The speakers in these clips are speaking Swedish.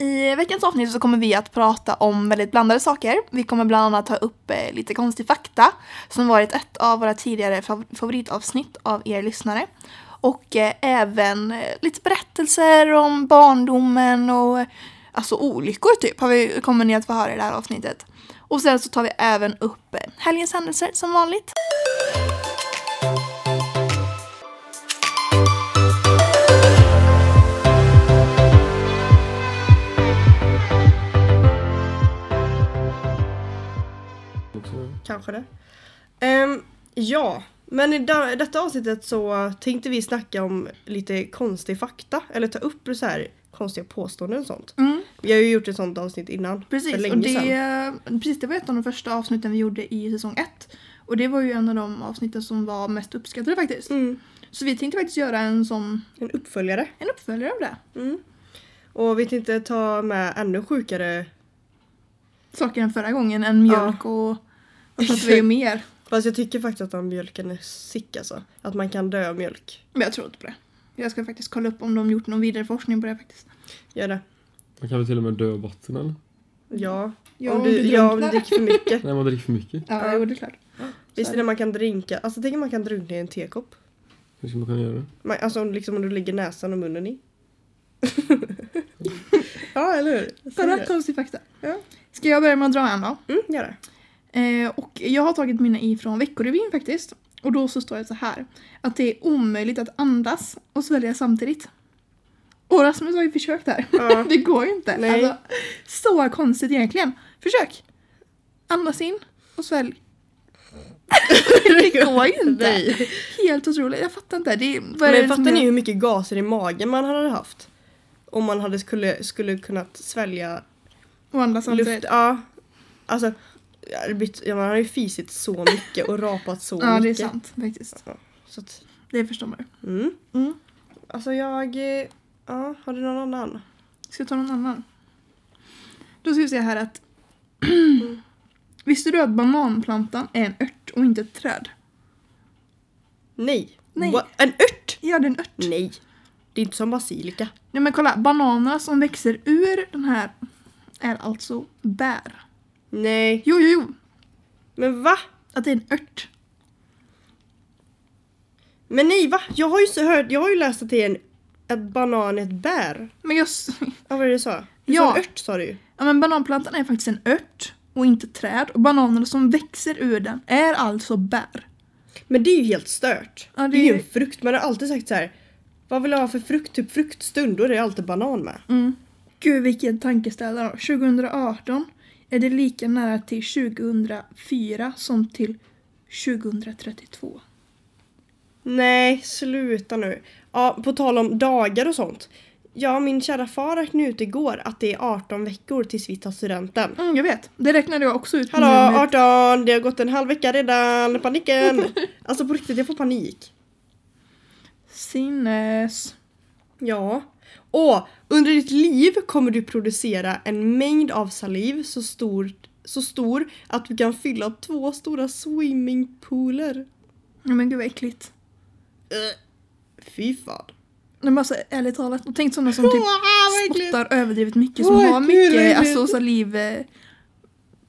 I veckans avsnitt så kommer vi att prata om väldigt blandade saker. Vi kommer bland annat ta upp eh, lite konstig fakta som varit ett av våra tidigare favoritavsnitt av er lyssnare. Och eh, även eh, lite berättelser om barndomen och alltså olyckor typ har vi, kommer ni att få höra i det här avsnittet. Och sen så tar vi även upp helgens händelser som vanligt. Kanske det. Ehm, ja, men i detta avsnittet så tänkte vi snacka om lite konstig fakta. Eller ta upp så här konstiga påståenden och sånt. Mm, Vi har ju gjort ett sånt avsnitt innan. för precis, länge och det, sedan. precis, det var ett av de första avsnitten vi gjorde i säsong ett. Och det var ju en av de avsnitten som var mest uppskattade faktiskt. Mm, Så vi tänkte faktiskt göra en sån, en uppföljare. en uppföljare av det. Mm. Och vi tänkte ta med ännu sjukare Saker än förra gången, en mjölk och pratar vi om mer? Fast jag tycker faktiskt att den mjölken är sick alltså. Att man kan dö av mjölk. Men jag tror inte på det. Jag ska faktiskt kolla upp om de gjort någon vidare forskning på det faktiskt. Gör det. Man kan väl till och med dö av vatten eller? Ja. Ja, om du, du ja, om du dricker för mycket. Nej, man dricker för mycket. Ja, Ja. jo, det är klart. Visst är det man kan drinka. Alltså tänk om man kan drunkna i en tekopp. Hur ska man kunna göra det? Man, alltså om- liksom om du lägger näsan och munnen i. ja, eller hur? Kolla, konstig fakta. Ja. Ska jag börja med att dra en då? Mm, gör det. Eh, och jag har tagit mina ifrån Veckorevyn faktiskt. Och då så står det så här. Att det är omöjligt att andas och svälja samtidigt. Och Rasmus har ju försökt här. Ja. det går ju inte. Nej. Alltså, så konstigt egentligen. Försök! Andas in och svälj. det går ju inte. Nej. Helt otroligt. Jag fattar inte. Det, vad Men fattar ni hur mycket gaser i magen man hade haft? Om man hade skulle, skulle kunnat svälja Och andas samtidigt. luft. Ja. Alltså, man har ju fisit så mycket och rapat så Ja, det är mycket. sant faktiskt. Så att, Det förstår man ju. mm. Mm. Alltså jag... eh, Ja, har du någon annan? Ska jag ta någon annan? Då ska vi se här att Visste du att bananplantan är en ört och inte ett träd? Nej. Nej. Va? En ört? Ja, det är en ört. Nej. Det är inte som basilika. Nej men kolla, bananerna som växer ur den här är alltså bär. Nej. Jo, jo, jo. Men va? Att det är en ört. Men nej va? Jag har ju så hört, jag har ju läst att det är en att banan är ett bär. Men jag... Ja, vad var det du sa? Du Ja. sa en ört sa du ju. Ja men bananplantan är faktiskt en ört och inte ett träd. Och bananerna som växer ur den är alltså bär. Men det är ju helt stört. Ja, det... är ju det- en frukt. Man har alltid sagt så här. Vad vill du ha för frukt? Typ fruktstund. Då är det alltid banan med. Mm. Gud vilken tankeställare då. 2018 är det lika nära till 2004 som till 2032. Nej, sluta nu. Ja, på tal om dagar och sånt. Ja, min kära far räknade ut igår att det är 18 veckor tills vi tar studenten. Mm, jag vet. Det räknade jag också ut. Hallå, med- 18! Det har gått en halv vecka redan. Paniken! alltså på riktigt, jag får panik. Sinnes. Ja. Och under ditt liv kommer du producera en mängd av saliv så stor, så stor att du kan fylla två stora swimmingpooler. Ja, men gud vad äckligt. Fy fan. Nej, men alltså, ärligt talat, och tänk sådana som typ verkligen. spottar överdrivet mycket, som Åh, har mycket alltså, saliv... Eh,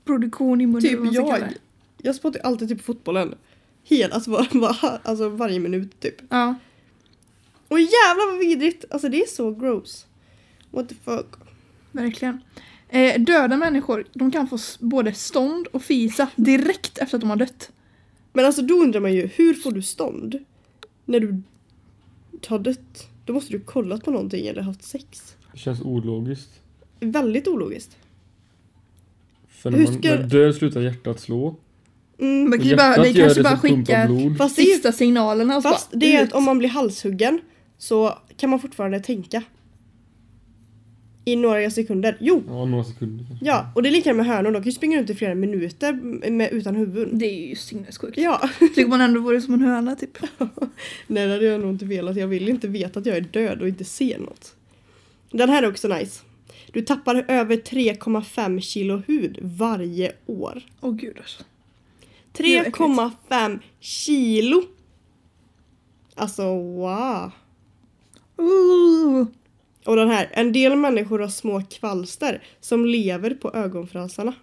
produktion i munnen. Typ jag. Jag spottar alltid typ fotbollen. Helt, alltså, var, var, alltså varje minut typ. Ja. Och jävlar vad vidrigt! Alltså det är så gross. What the fuck. Verkligen. Eh, döda människor, de kan få både stånd och fisa direkt efter att de har dött. Men alltså då undrar man ju, hur får du stånd? När du har dött? Då måste du kollat på någonting eller haft sex. Det känns ologiskt. Väldigt ologiskt. För när Hur man ska- när död slutar hjärtat slå. Mm. Man kan bara, det kanske bara skickar blod. Fast det är ju sista signalerna så Fast bara, det är ut. att om man blir halshuggen så kan man fortfarande tänka. I några sekunder. Jo! Ja, några sekunder kanske. Ja, och det är likadant med hönor. De kan ju springa runt i flera minuter med, utan huvuden. Det är ju sinnessjukt. Ja. Tycker man ändå vore som en höna typ. Nej, det hade jag nog inte velat. Jag vill inte veta att jag är död och inte se något. Den här är också nice. Du tappar över 3,5 kilo hud varje år. Åh gud alltså. Det är äckligt. 3,5 kilo! Alltså wow. Ooh. Och den här. En del människor har små kvalster som lever på ögonfransarna.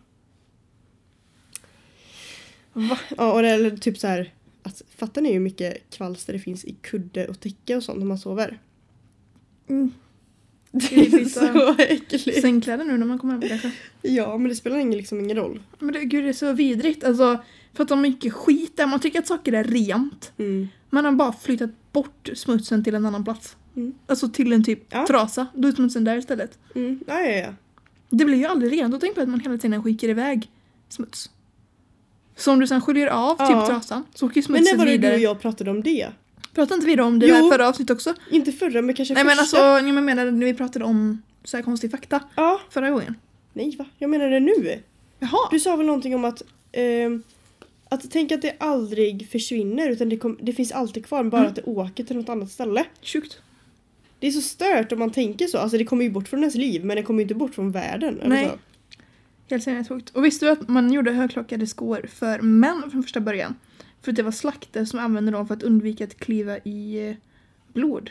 Va? Ja, och det är typ så här. Att, fattar ni hur mycket kvalster det finns i kudde och täcke och sånt när man sover? Mm. Det är så äckligt. Sängkläder nu när man kommer hem kanske. Ja, men det spelar ingen, liksom ingen roll. Men det, gud det är så vidrigt. Alltså, för att de mycket skit där. Man tycker att saker är rent. Mm. Man har bara flyttat bort smutsen till en annan plats. Mm. Alltså till en typ Ja. trasa. Då är smutsen där istället. Mm. Ja, ja, ja. Det blir ju aldrig rent. Då tänker på att man hela tiden skickar iväg smuts. Så om du sen sköljer av Ja. typ trasan så åker ju Men när smutsen var det du vidare. och jag pratade om det? Pratade inte vi om det där förra avsnittet också? Inte förra men kanske Nej men första. alltså, jag menar när vi pratade om så här konstig fakta Ja, förra gången. nej va? Jag menar det nu. Jaha. Du sa väl någonting om att ehm, att tänk att det aldrig försvinner utan det, kom, det finns alltid kvar bara Mm. att det åker till något annat ställe. Sjukt. Det är så stört om man tänker så. Alltså det kommer ju bort från ens liv men det kommer ju inte bort från världen. Nej. så. Helt sinnessjukt. Och visste du att man gjorde högklockade skor för män från första början? För att det var slakter som använde dem för att undvika att kliva i eh, blod.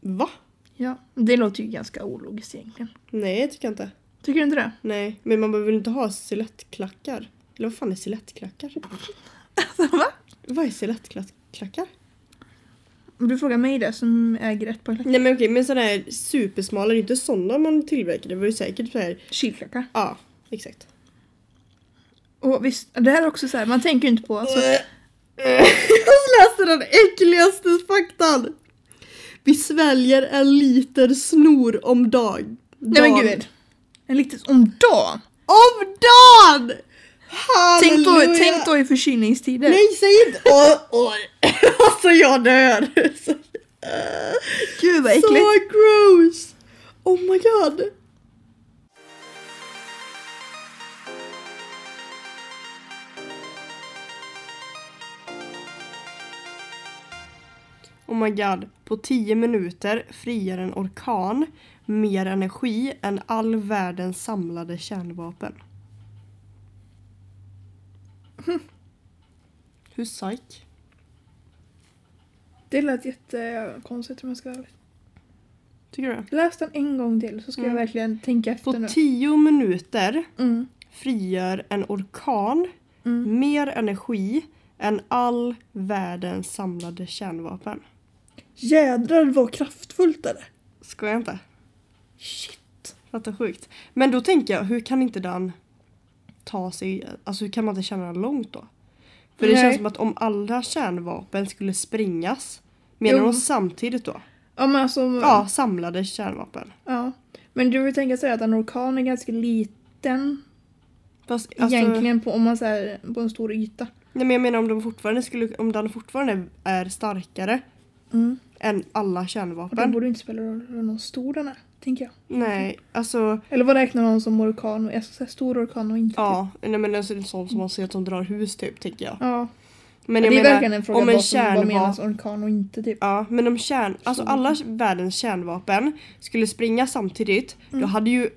Va? Ja, det låter ju ganska ologiskt egentligen. Nej jag tycker inte. Tycker du inte det? Nej, men man behöver inte ha stilettklackar? Eller vad fan är stilettklackar? Alltså, va? Vad är stilettklackar? Om du frågar mig det som äger ett par klackar. Nej men okej, men sådana här supersmala, det är inte sådana man tillverkar. Det var ju säkert så här. Kilklackar. ja exakt. Och visst, det här är också så här, man tänker ju inte på alltså, Jag läste den äckligaste faktan! Vi sväljer en liter snor om dag. Nej men gud. En liten om dagen. Om dagen! Tänk då, tänk då i förkylningstider. Nej säg inte! Åh, åh. Alltså jag dör! Gud vad äckligt. så gross! Oh my god! Oh my god. På 10 minuter frigör en orkan mer energi än all världens samlade kärnvapen. Hur psyk? Det lät jättekonstigt om jag ska vara ärlig. Tycker du? Läs den en gång till så ska Mm. jag verkligen tänka efter På nu. 10 minuter Mm. frigör en orkan Mm. mer energi än all världens samlade kärnvapen. Jädrar vad kraftfullt är det. Ska jag inte? Shit. Fattar sjukt. Men då tänker jag, hur kan inte den ta sig, alltså hur kan man inte känna långt då? För det Nej. känns som att om alla kärnvapen skulle sprängas, menar de samtidigt då? Ja men alltså. Ja, samlade kärnvapen. ja. Men du vill tänka sig att en orkan är ganska liten Fast, alltså, egentligen på, om man säger på en stor yta. nej, men jag menar om de fortfarande skulle, om den fortfarande är starkare Mm. än alla Och då kärnvapen. borde inte spela roll hur stor den är, tänker jag. Nej, alltså Eller vad räknar någon som orkan? Säga stor orkan och inte typ. ja, nej men alltså, en sån som man ser att de drar hus typ tänker jag. Ja. Men det jag är menar, verkligen en fråga om en vad som vad menas orkan och inte typ. Ja, men om kärn, alltså Så. alla världens kärnvapen skulle springa samtidigt, då Mm. hade ju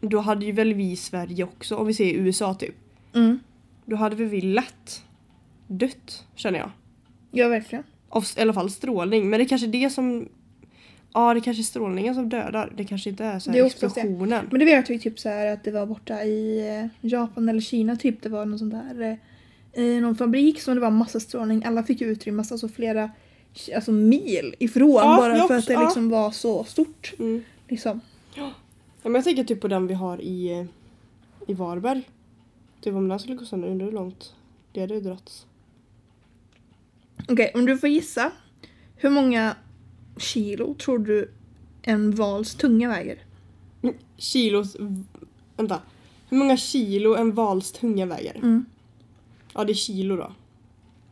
då hade ju väl vi i Sverige också, om vi säger USA typ. Mm. Då hade väl vi lätt dött, känner jag. Ja verkligen. Av i alla fall strålning. Men det är kanske det som... Ja, det kanske är strålningen som dödar. Det kanske inte är så Det här är oftast det. explosionen. Men det vet vi typ så här att det var borta i eh, Japan eller Kina typ. Det var någon sån där eh, i någon fabrik som det var massa strålning. Alla fick utrymmas alltså flera alltså mil ifrån Ja, bara jag för också, att det ja. liksom var så stort. Mm. Liksom. Ja, men jag tänker typ på den vi har i, i Varberg. Typ om den skulle gå sönder, undrar hur långt det hade dragits. Okej, om du får gissa. Hur många kilo tror du en vals tunga väger? Kilos... Vänta. Hur många kilo en vals tunga väger? Mm. Ja, det är kilo då.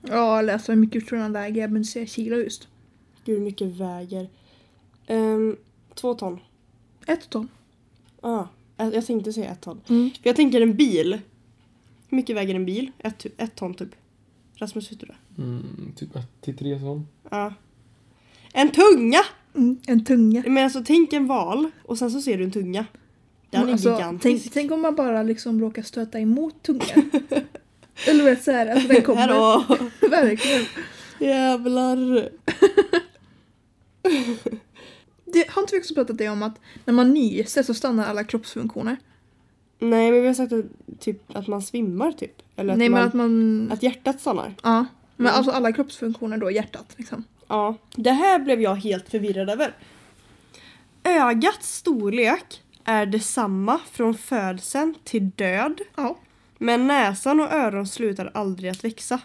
Ja, eller alltså hur mycket tror du den väger? Jag behöver inte säga kilo just. Gud, hur mycket väger? Um, två ton. Ett ton. Ah, jag tänkte säga ett ton. Mm. För jag tänker en bil. Hur mycket väger en bil? Ett, ett ton typ. Rasmus, vet du det? Mm, typ 1 till 3 ton. Ja. En tunga! Mm. En tunga. Men alltså tänk en val och sen så ser du en tunga. Den är alltså, gigantisk. tänk, tänk om man bara liksom råkar stöta emot tungan. Eller vet såhär, alltså den kommer. Hallå! Verkligen. Jävlar! Det, har inte vi också pratat det om att när man nyser så stannar alla kroppsfunktioner? Nej men vi har sagt att, typ, att man svimmar typ. Eller att, Nej man, men att man... att hjärtat stannar. Ja. Men Mm. alltså alla kroppsfunktioner då, hjärtat liksom. Ja. Det här blev jag helt förvirrad över. Ögats storlek är detsamma från födseln till död. Ja. Men näsan och öron slutar aldrig att växa.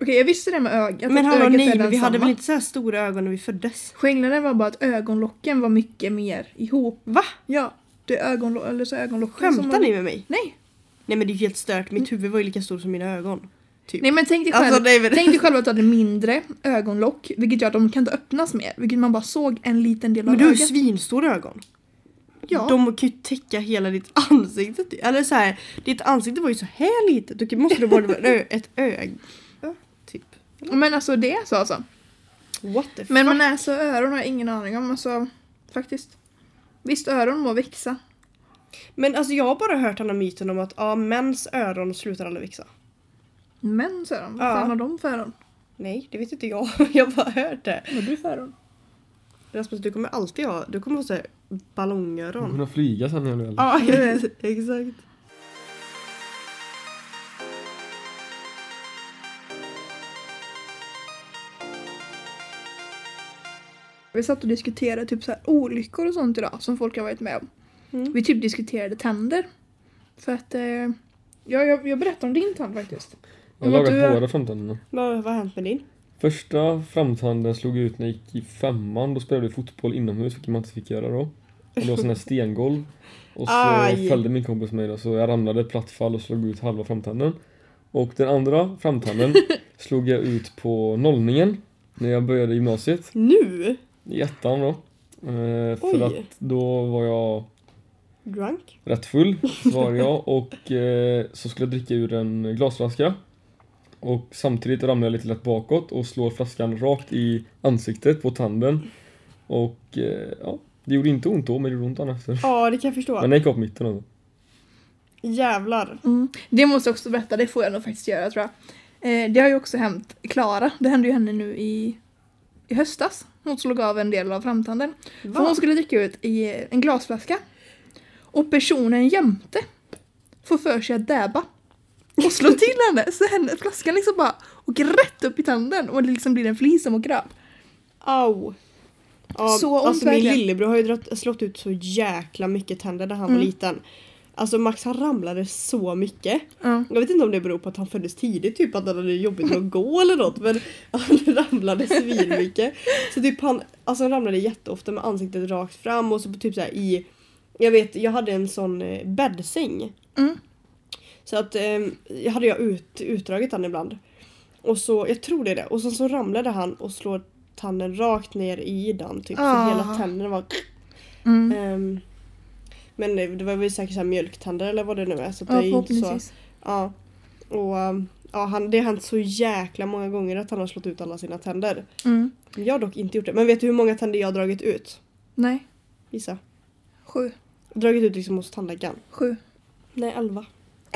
Okej jag visste det med ögat. men att hallå ögat nej, är men vi hade väl inte så här stora ögon när vi föddes? Skillnaden var bara att ögonlocken var mycket mer ihop. Va? Ja. Det är ögonlo- eller så ögonlocken som Skämtar var... ni med mig? Nej. Nej men det är ju helt stört, mitt huvud var ju lika stort som mina ögon. Typ. Nej men tänk dig själv, Alltså, men- tänk dig själv att du hade mindre ögonlock vilket gör att de kan inte öppnas mer. Vilket man bara såg en liten del av men du har ju ögat. svinstora ögon. Ja. De kan ju täcka hela ditt ansikte. Eller så här, ditt ansikte var ju så här litet. Då måste det vara ett öga. Typ. Men alltså det är så alltså. What the fuck? Men med näsa och öron har jag ingen aning om. Alltså, faktiskt. Visst, öron må växa. Men alltså jag har bara hört den här myten om att ja, mäns öron slutar aldrig växa. Mäns öron? Vad Ja. fan har de för öron? Nej, det vet inte jag. Jag har bara hört det. Vad har du för öron? Rasmus, du kommer alltid ha, du kommer ha ballongöron. kunna flyga sen när jag blir äldre. Ja, exakt. Vi satt och diskuterade typ så här olyckor och sånt idag som folk har varit med om. Mm. Vi typ diskuterade tänder. För att... Eh, ja, jag, jag berättade om din tand faktiskt. Jag har lagat båda framtänderna. Vad, vad har hänt med din? Första framtanden slog ut när jag gick i femman. Då spelade vi fotboll inomhus, vilket man inte fick göra då. Och det var sån här stengolv. Och så Aj. följde min kompis mig då, så jag ramlade platt fall och slog ut halva framtanden. Och den andra framtanden slog jag ut på nollningen. När jag började gymnasiet. Nu? I ettan då. Eh, för att då var jag Drunk? rätt full, var jag. Och eh, så skulle jag dricka ur en glasflaska. Och samtidigt ramlar jag lite lätt bakåt och slår flaskan rakt i ansiktet på tanden. Och eh, ja, det gjorde inte ont då, men det gjorde ont efter. Ja, det kan jag förstå. Men den gick av på mitten alltså. Jävlar. Mm. Det måste jag också berätta, det får jag nog faktiskt göra tror jag. Eh, det har ju också hänt Klara, det hände ju henne nu i, i höstas. Hon slog av en del av framtanden. För Va? hon skulle dricka ut i en glasflaska. Och personen jämte får för sig att dabba. Och slå till henne så henne, flaskan liksom bara åker rätt upp i tanden och det liksom blir en flis som åker av. Au. Ja, Så ont alltså min lillebror har ju drott, slått ut så jäkla mycket tänder när han Mm. var liten. Alltså Max han ramlade så mycket. Ja. Jag vet inte om det beror på att han föddes tidigt, typ att han hade jobbigt med att gå eller något men han ramlade svinmycket. Så typ han, alltså han ramlade jätteofta med ansiktet rakt fram och så typ så i Jag vet, jag hade en sån eh, bäddsäng. Mm. Så att eh, hade jag ut, utdragit den ibland. Och så, jag tror det är det. Och sen så ramlade han och slår tanden rakt ner i den typ. Ah. Så hela tänderna var... Mm. ehm, men det, det var väl säkert så här mjölktänder eller vad det nu är. Så att det Ja, är inte så. Ja. Och um, ja, han, det har hänt så jäkla många gånger att han har slått ut alla sina tänder. Mm. Jag har dock inte gjort det. Men vet du hur många tänder jag har dragit ut? Nej, Gissa. sju. Dragit ut liksom hos tandläkaren. Sju. Nej, elva.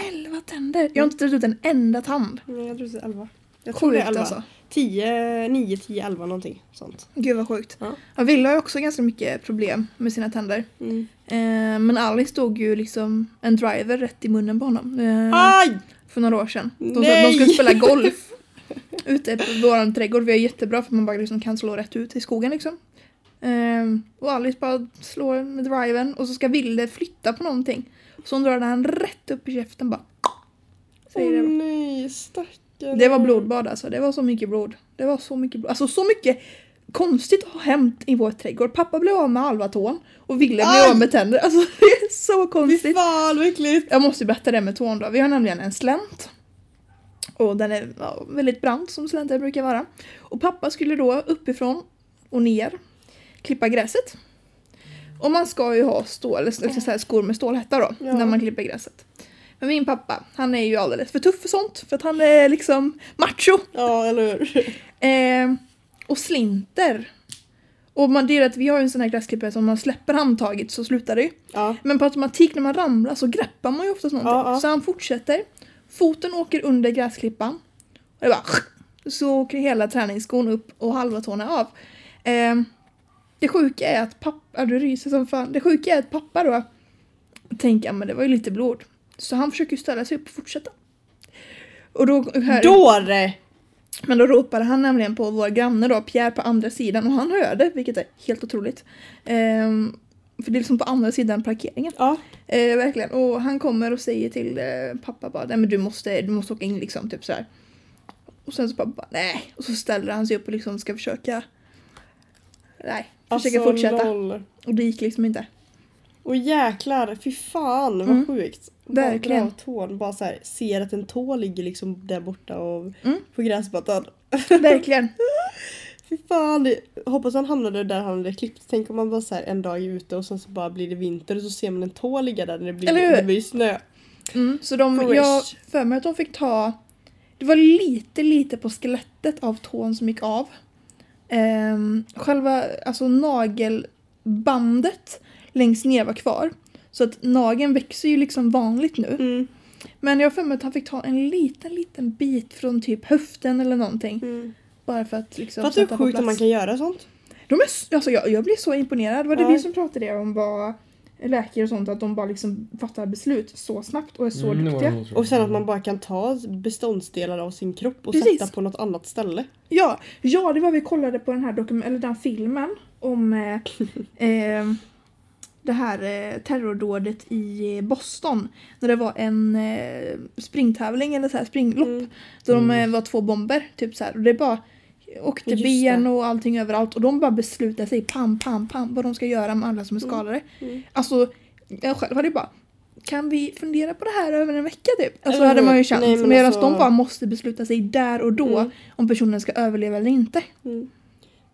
Elva tänder! Jag har inte tagit ut en enda tand. Nej, jag tror det är elva. Jag tror det är elva. alltså. 10, 9, 10, 11 någonting sånt. Gud vad sjukt. Ja. Ja. Wille har ju också ganska mycket problem med sina tänder. Mm. Eh, men Alice stod ju liksom en driver rätt i munnen på honom. Eh, för några år sedan. De, sa att Nej! de skulle spela golf ute på vår trädgård. Vi är jättebra för man bara liksom kan slå rätt ut i skogen liksom. Ehm, och Alice bara slår med driven och så ska Ville flytta på någonting. Så hon drar den rätt upp i käften bara. Säger det. Åh nej, stackarn. det var blodbad alltså. Det var så mycket blod. Det var så mycket blod. Alltså så mycket konstigt har hänt i vår trädgård. Pappa blev av med halva tån och Ville blev Aj! av med tänder. Alltså det är så Fy konstigt. fan vad äckligt! Jag måste berätta det med tån då. Vi har nämligen en slänt. Och den är ja, väldigt brant som slänter brukar vara. Och pappa skulle då uppifrån och ner klippa gräset. Och man ska ju ha stål, så skor med stålhätta då Ja. när man klipper gräset. Men min pappa, han är ju alldeles för tuff för sånt för att han är liksom macho. Ja, eller hur? Eh, och slinter. Och man, det är att vi har ju en sån här gräsklippare som om man släpper handtaget så slutar det ju. Ja. Men på automatik när man ramlar så greppar man ju oftast någonting. Ja, ja. Så han fortsätter. Foten åker under gräsklippan. Och det bara så åker hela träningsskon upp och halva är av. Ehm, det sjuka är att pappa, du ryser som fan. Det sjuka är att pappa då tänker, men det var ju lite blod. Så han försöker ju ställa sig upp och fortsätta. Och då, hör, Dåre! men då ropade han nämligen på vår granne då, Pierre på andra sidan och han hörde, vilket är helt otroligt. Ehm, för det är liksom på andra sidan parkeringen. Ja. Eh, verkligen. Och han kommer och säger till eh, pappa bara, nej men du måste, du måste åka in liksom, typ så här. Och sen så pappa bara, nej. Och så ställer han sig upp och liksom ska försöka, nej, försöka Alltså, fortsätta. LOL. Och det gick liksom inte. Och jäklar, fy fan vad Mm. sjukt. Verkligen. Bara tån, bara så här, ser att en tå ligger liksom där borta och Mm. på gräsmattan. Verkligen. Fy fan, det, hoppas han hamnade där han hade klippt. Tänk om man bara så här, en dag är ute och sen så bara blir det vinter och så ser man en tå ligga där när det blir, Eller hur? när det blir snö. Mm, så de, Fresh. jag för mig att de fick ta, det var lite lite på skelettet av tån som gick av. Ehm, själva alltså nagelbandet längst ner var kvar. Så att nageln växer ju liksom vanligt nu. Mm. Men jag har för mig att han fick ta en liten liten bit från typ höften eller någonting. Mm. Bara för att liksom Fattar du hur sjukt att man kan göra sånt? De är, alltså jag, jag blir så imponerad. Var det Ja. vi som pratade om var läkare och sånt, att de bara liksom fattar beslut så snabbt och är så Mm, duktiga. Och sen att man bara kan ta beståndsdelar av sin kropp och Precis. sätta på något annat ställe. Ja, ja, det var vi kollade på den här dokum- eller den filmen om eh, eh, det här eh, terrordådet i Boston. När det var en eh, springtävling eller så här springlopp. Mm. Då de Mm. eh, var två bomber. Typ så här. Och det bara åkte Just ben det. och allting överallt. Och de bara beslutade sig pam, pam, pam vad de ska göra med alla som är skadade. Mm. Alltså, jag själv hade ju bara kan vi fundera på det här över en vecka typ? Alltså Eller hade man ju känt. Nej, men Medan alltså- de bara måste besluta sig där och då Mm. om personen ska överleva eller inte. Mm.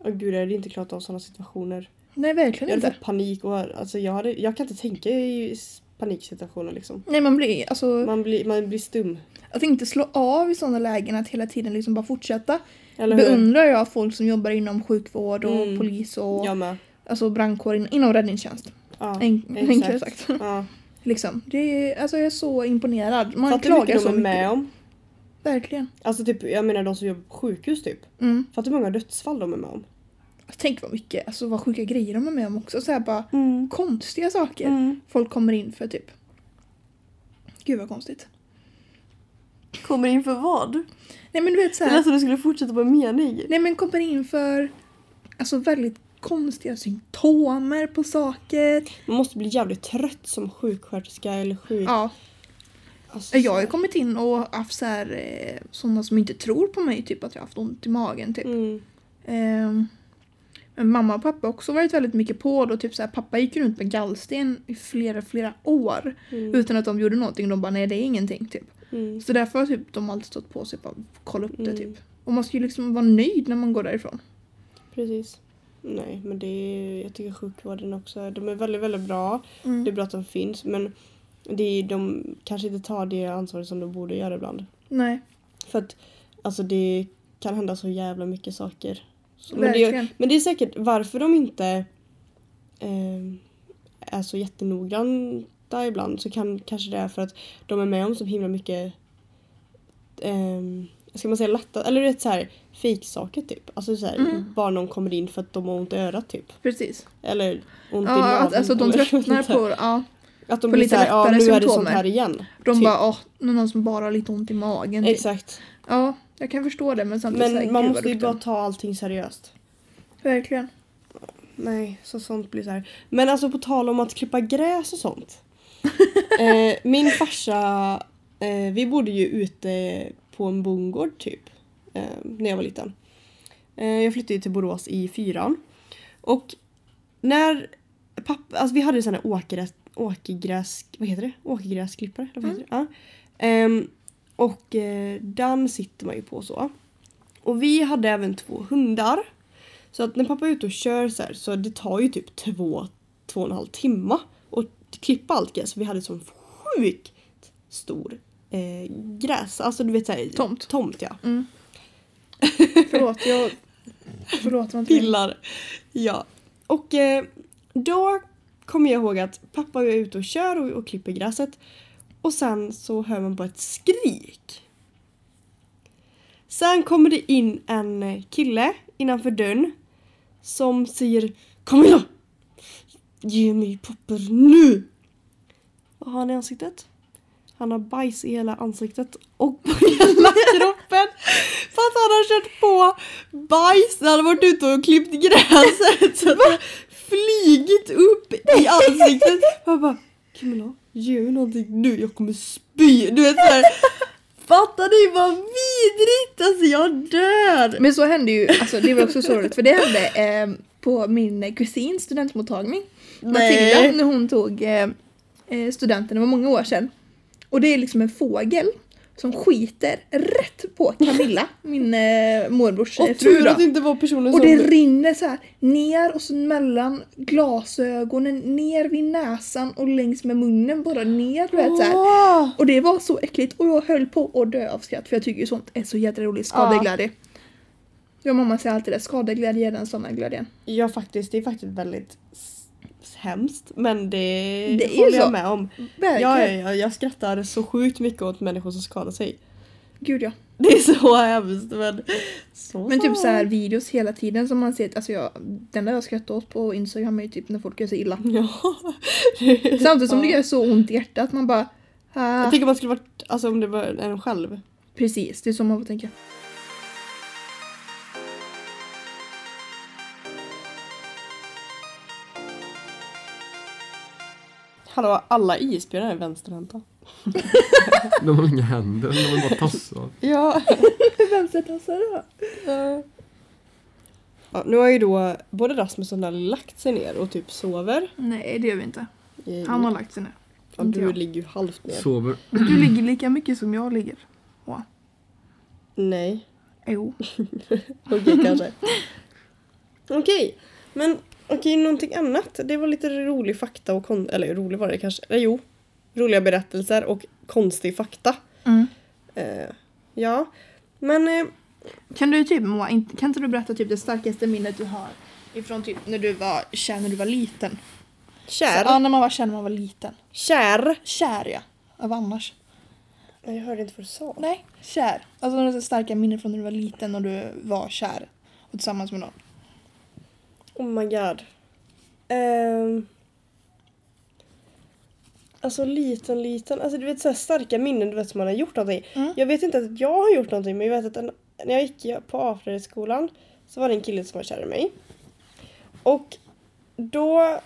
Åh gud, jag hade inte klarat av sådana situationer. Nej, Jag verkligen hade inte. fått panik och alltså jag, hade, jag kan inte tänka i paniksituationer liksom. Nej, man blir, alltså, Man blir, man blir stum. att inte slå av i sådana lägen, att hela tiden liksom bara fortsätta. Beundrar jag folk som jobbar inom sjukvård och Mm. polis och alltså brandkår in, inom räddningstjänst. Ja, En, enklare sagt. Ja. liksom. det är, alltså jag är så imponerad. Man Fattar klagar mycket så mycket. med om? Verkligen. Alltså typ, jag menar de som jobbar på sjukhus typ. Mm. Fattar hur många dödsfall de är med om? Tänk vad mycket, alltså vad sjuka grejer de är med om också. Så här bara Mm. konstiga saker. Mm. Folk kommer in för typ. Gud vad konstigt. Kommer in för vad? Nej men du vet så Det lät som du skulle fortsätta på en mening. Nej men kommer in för alltså väldigt konstiga symptomer på saker. Man måste bli jävligt trött som sjuksköterska eller sjuk... Ja, Alltså, jag har ju kommit in och haft så här, eh, sådana som inte tror på mig, typ att jag har haft ont i magen. Typ. Mm. Ehm, men mamma och pappa har också varit väldigt mycket på. Och typ så här, pappa gick runt med gallsten i flera, flera år. Mm. Utan att de gjorde någonting. De bara, nej det är ingenting. Typ. Mm. Så därför har typ, de alltid stått på sig bara kolla upp det. Mm. Typ. Och man ska ju liksom vara nöjd när man går därifrån. Precis. Nej, men det är, jag tycker sjukvården också, de är väldigt, väldigt bra. Mm. Det är bra att de finns, men det är, de kanske inte tar det ansvaret som de borde göra ibland. Nej, För att alltså det kan hända så jävla mycket saker. Så, men, det, men det är säkert varför de inte eh, är så jättenoggranna ibland så kan kanske det är för att de är med om så himla mycket eh, ska man säga lätta, eller rätt så här fejksaker typ. Alltså så här, Mm. bara någon kommer in för att de har ont i örat typ. Precis. Eller ont i Ja, naveln. att, alltså de tröttnar på ja, Att de på blir lite såhär, ja nu är det sånt symptomer. här igen. De Typ. bara, åh, någon som bara har lite ont i magen. Typ. Exakt. Ja, jag kan förstå det men samtidigt så här, Men man måste ju bara ta allting seriöst. Verkligen. Nej, så sånt blir så här. Men alltså på tal om att klippa gräs och sånt. Eh, min farsa, eh, vi bodde ju ute på en bondgård typ. Eh, när jag var liten. Eh, jag flyttade till Borås i fyran. Och när pappa, alltså vi hade här åkergräs, åkergräs, vad heter det? Åkergräsklippare? Vad heter det? Ja. Ehm, och eh, den sitter man ju på så. Och vi hade även två hundar. Så att när pappa är ute och kör så här, så det tar ju typ två, två och en halv timme klippa allt gräs. Vi hade sån sjukt stor eh, gräs. Alltså du vet såhär. Tomt. Tomt ja. Mm. Förlåt, jag... Förlåt, inte Pillar. Ja. Och eh, då kommer jag ihåg att pappa är ute och kör och, och klipper gräset. Och sen så hör man bara ett skrik. Sen kommer det in en kille innanför dörren som säger Camilla! Ge mig papper nu! Vad har han i ansiktet? Han har bajs i hela ansiktet och på hela kroppen. För att han har kört på bajs när han varit ute och klippt gräset. Så att flygit upp i ansiktet. Jag bara Camilla, ge mig någonting nu, jag kommer spy. Du vet såhär. Fattar ni vad vidrigt? Alltså jag dör! Men så hände ju, alltså det var också så roligt för det hände eh, på min kusins studentmottagning. Matilda när hon tog eh, eh, studenten, det var många år sedan. Och det är liksom en fågel som skiter rätt på Camilla, min eh, morbrors eh, Och fru tur att det inte var personen Och som... det rinner så här ner och så mellan glasögonen, ner vid näsan och längs med munnen bara ner du vet så här. Och det var så äckligt och jag höll på att dö av skratt för jag tycker ju sånt är så jädra roligt, skadeglädje. Jag och mamma säger alltid det, skadeglädje är den såna glädjen. Ja faktiskt, det är faktiskt väldigt hemskt men det, Det håller jag med om. Verkligen. Ja, ja, ja, jag skrattar så sjukt mycket åt människor som skadar sig. Gud ja. Det är så hemskt men... Så Men typ så här videos hela tiden som man ser, alltså jag, den där jag skrattar åt på Instagram är typ när folk gör sig illa. Ja. Samtidigt som det gör så ont i hjärtat, man bara ah, Jag tänker man skulle varit, alltså om det var en själv. Precis, det är så man får tänka. Hallå, alla isbjörnar är vänsterhänta. De har inga händer, de har bara tassar. Ja. Vänstertassar då? ja. Nu har ju då både Rasmus och Nelly lagt sig ner och typ sover. Nej det gör vi inte. I, Han har lagt sig ner. ja, inte du jag. ligger ju halvt ner. Sover. Du ligger lika mycket som jag ligger. Nej. Jo. Okej kanske. Okej, men okej någonting annat. Det var lite rolig fakta och kon- eller rolig var det kanske. Eller jo. Roliga berättelser och konstig fakta. Mm. Eh, ja, men eh, Kan du typ Moa, kan inte du berätta typ det starkaste minnet du har ifrån typ när du var kär när du var liten? kär. Så, ja, när man var kär när man var liten. Kär. Kär ja. Av annars? Nej, jag hörde inte vad du sa. Nej, kär. Alltså några starka minnen från när du var liten och du var kär. Och tillsammans med någon. Oh my god. Ehm. alltså liten, liten. Alltså du vet så här starka minnen du vet som man har gjort någonting. Mm. Jag vet inte att jag har gjort någonting men jag vet att en, när jag gick på Afredskolan så var det en kille som var kär i mig. Och då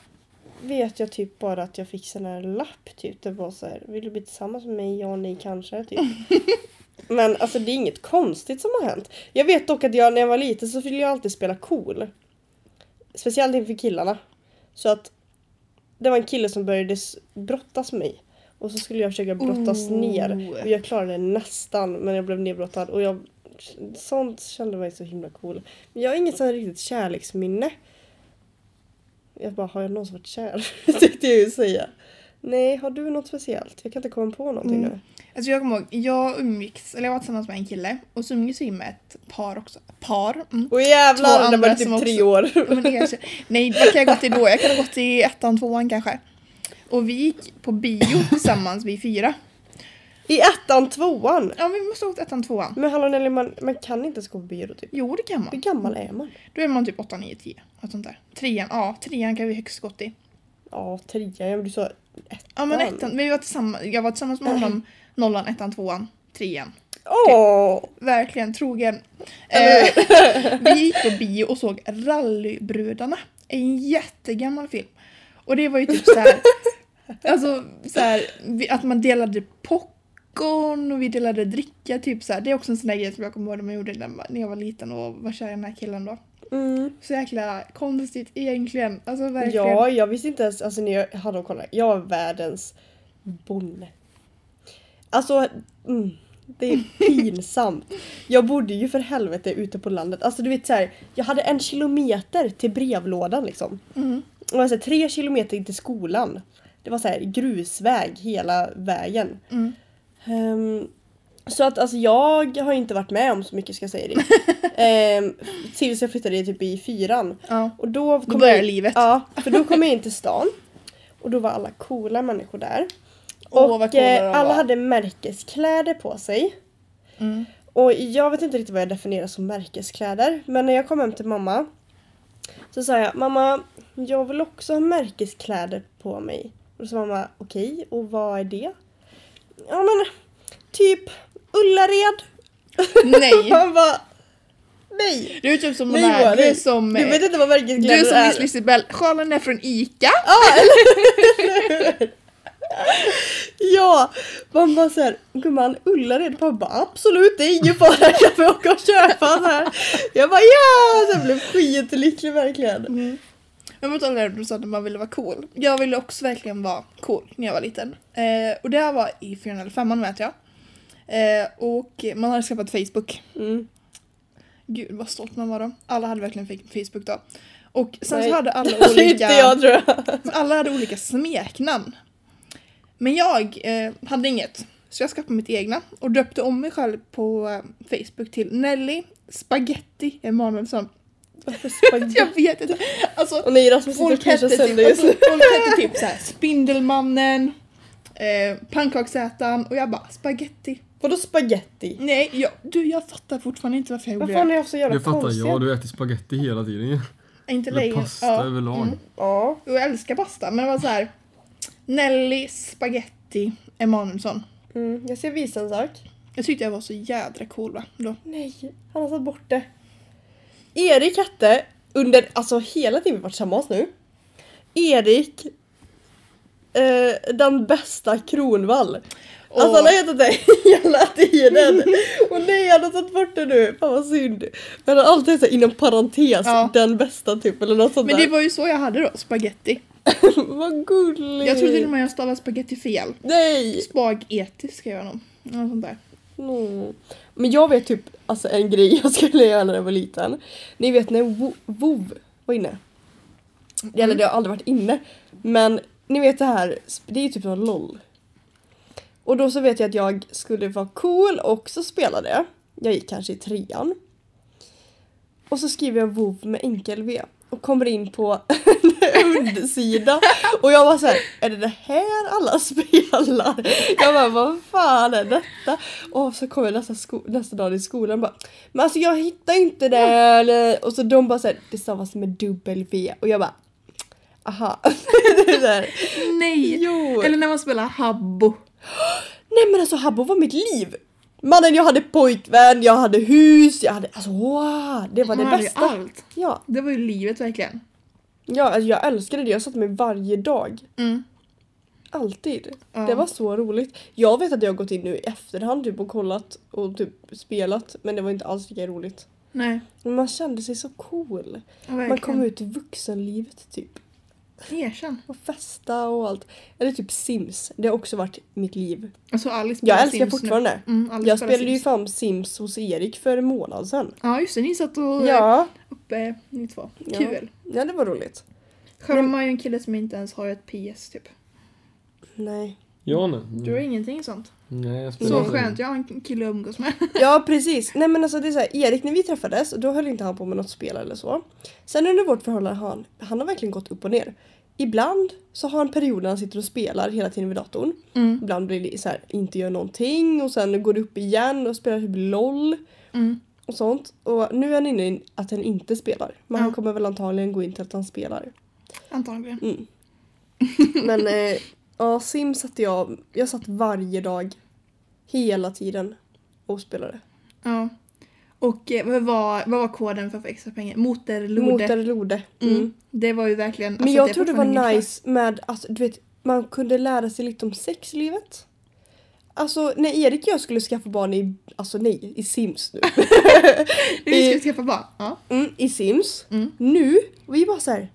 vet jag typ bara att jag fick sån här lapp typ. Det var så här, vill du bli tillsammans med mig? Ja, nej, kanske. Typ. Men alltså det är inget konstigt som har hänt. Jag vet dock att jag när jag var liten så ville jag alltid spela cool. Speciellt inför killarna. Så att det var en kille som började brottas med mig. Och så skulle jag försöka brottas Oh. ner. Och jag klarade det nästan men jag blev nedbrottad. Och jag, sånt kände mig så himla cool. Men jag har inget sånt riktigt kärleksminne. Jag bara, har jag någonsin varit kär? Tänkte jag ju säga. Nej, har du något speciellt? Jag kan inte komma på någonting Mm. nu. Alltså jag kommer ihåg, jag umgicks, eller jag var tillsammans med en kille och så umgicks vi med ett par också. Par? Mm. Två jävlar, det var typ tre år. Men kanske, nej, vad kan jag gått i då? Jag kan ha gått i ettan, tvåan kanske. Och vi gick på bio tillsammans, vi fyra. I ettan, tvåan. Ja, vi måste ha gått ettan, tvåan. Men hallå Nelly, man, man kan inte ens gå på bio då typ. Jo, det kan Hur man. gammal är man? Då är man typ 8, 9, 10. Något sånt där. Trean, ja, trean kan vi högst gått i. Ja, trean. Ja, men du sa ettan. Ja, men ettan, vi var tillsammans, jag var tillsammans med honom nollan, ettan, tvåan, trean. Åh! Verkligen trogen. Eh, vi gick på bio och såg Rallybrudarna. En jättegammal film. Och det var ju typ så här, alltså så här, vi- att man delade popcorn och vi delade dricka typ så här. Det är också en sån där grej som jag kommer ihåg när man gjorde när jag var liten och var kär i den här killen då. Mm. Så jäkla konstigt egentligen. Alltså verkligen. Ja, jag visste inte ens, alltså när jag hade kolla, jag var världens bonde. Alltså, mm, det är pinsamt. Jag bodde ju för helvete ute på landet. Alltså du vet så här, jag hade en kilometer till brevlådan liksom. Mm. Och alltså tre kilometer in till skolan. Det var så här grusväg hela vägen. Mm. Ehm, så att alltså jag har inte varit med om så mycket ska jag säga det. um, tills jag flyttade typ i fyran. Ja. Och då, kom börjar jag, livet. Ja, för då kom jag in till stan. Och då var alla coola människor där. Åh, och eh, de alla var. hade märkeskläder på sig. Mm. Och jag vet inte riktigt vad jag definierar som märkeskläder. Men när jag kom hem till mamma Så sa jag, mamma, jag vill också ha märkeskläder på mig. Och så sa mamma, okej, och vad är det? Ja men, typ Ullared. Nej! Han bara, nej. Du är typ som Nej, den här, du är som... Du eh, vet inte vad Du märkeskläder är som är. Miss Lisibell, sjalen är från ICA. Ja, man bara såhär, gumman Ullared? Pappa bara, absolut det är ingen fara, kan vi åka och köpa så här. Jag bara ja! Så jag blev skitlycklig verkligen. Mm. Jag vet inte du sa att man ville vara cool. Jag ville också verkligen vara cool när jag var liten. Eh, och det här var i 4 eller 5 vet jag. Eh, och man hade skaffat Facebook. Mm. Gud vad stolt man var då. Alla hade verkligen fa- Facebook då. Och sen Nej. så hade alla Alltså inte olika, jag tror jag. alla hade olika smeknamn. Men jag eh, hade inget. Så jag skaffade mitt egna och döpte om mig själv på eh, Facebook till Nelly Spaghetti Emanuelsson. Varför spagetti? Jag vet inte. Alltså, Och nej Rasmus och Folk hette, typ, alltså, nu. folk hette typ såhär Spindelmannen, eh, Pannkaksätaren och jag bara spaghetti. Vadå spagetti? Nej, jag, du jag fattar fortfarande inte varför jag gjorde Varför har det. ni så jävla Det fattar jag, du äter spaghetti hela tiden ju. Inte Eller längre. pasta Ja. överlag. Mm. Ja. Jag älskar pasta men det var så här. Nelly Spaghetti Emanuelsson. Mm. Jag ska visa en sak. Jag tyckte jag var så jädra cool va? Då. Nej, han har tagit bort det. Erik hette under, alltså hela tiden vi varit tillsammans nu. Erik eh, den bästa Kronvall. Alltså han har hetat det hela tiden. Och nej han har tagit bort det nu. Fan vad synd. Men han har alltid så inom parentes Ja. den bästa typ eller något sånt Men det där. var ju så jag hade då, spaghetti. vad gulligt. Jag tror till och med jag stavade spaghetti fel. Nej! Spaghetti ska jag nog. Något sånt där. Mm. Men jag vet typ alltså en grej jag skulle göra när jag var liten. Ni vet när Wo- WoW var inne. Eller det har aldrig varit inne. Men ni vet det här, det är ju typ som LOL. Och då så vet jag att jag skulle vara cool och också spela det. Jag gick kanske i trean. Och så skriver jag WoW med enkel V. Och kommer in på undersida. Och jag var så här, är det det här alla spelar? Jag bara, vad fan är detta? Och så kommer jag nästa, nästa dag i skolan och bara, men alltså jag hittar inte det. Och så de bara såhär, det stavas med dubbel V. Och jag bara, aha. så här, Nej! jo. Eller när man spelar Habbo. Nej men alltså Habbo var mitt liv! Mannen jag hade pojkvän, jag hade hus, jag hade alltså wow, det var det ju bästa. allt. Ja, Det var ju livet verkligen. Ja alltså, jag älskade det, jag satte mig varje dag. Mm. Alltid. Ja. Det var så roligt. Jag vet att jag har gått in nu i efterhand typ och kollat och typ spelat men det var inte alls lika roligt. Nej, Men man kände sig så cool. ja, Man verkligen. kom ut i vuxenlivet typ. Erkänn. Och festa och allt. Eller typ Sims. Det har också varit mitt liv. Alltså Alice Jag älskar Sims nu. fortfarande. Mm, Alice Jag spelade ju Sims. fram Sims hos Erik för en månad sedan. Ja just det, ni satt och Ja, uppe ni två. Ja. Kul. ja det var roligt. Har jag en kille som inte ens har ett PS typ. Nej. Ja, nej. Du har ingenting sånt. Nej, jag spelar Så skönt, jag har en kille att umgås med. Ja precis. Nej men alltså det är så här, Erik när vi träffades då höll inte han på med något spel eller så. Sen under vårt förhållande har han, han har verkligen gått upp och ner. Ibland så har han perioder när han sitter och spelar hela tiden vid datorn. Mm. Ibland blir det så här, inte gör någonting och sen går det upp igen och spelar typ LOL Mm. och sånt. Och nu är han inne i att han inte spelar. Men Ja. han kommer väl antagligen gå in till att han spelar. Antagligen. Mm. Men eh, ja, Sims satt jag, jag satt varje dag. Hela tiden och spelade. Ja. Och eh, vad, var, vad var koden för att få extra pengar? Motorlode. Motorlode. Mm. Mm. Det var ju verkligen... Men alltså, jag tror det var nice med att du vet, man kunde lära sig lite om sexlivet. Alltså när Erik och jag skulle skaffa barn i, alltså nej, i Sims nu. Vi ska skaffa barn. Ja. Mm, I Sims. Mm. Nu, vi bara så här.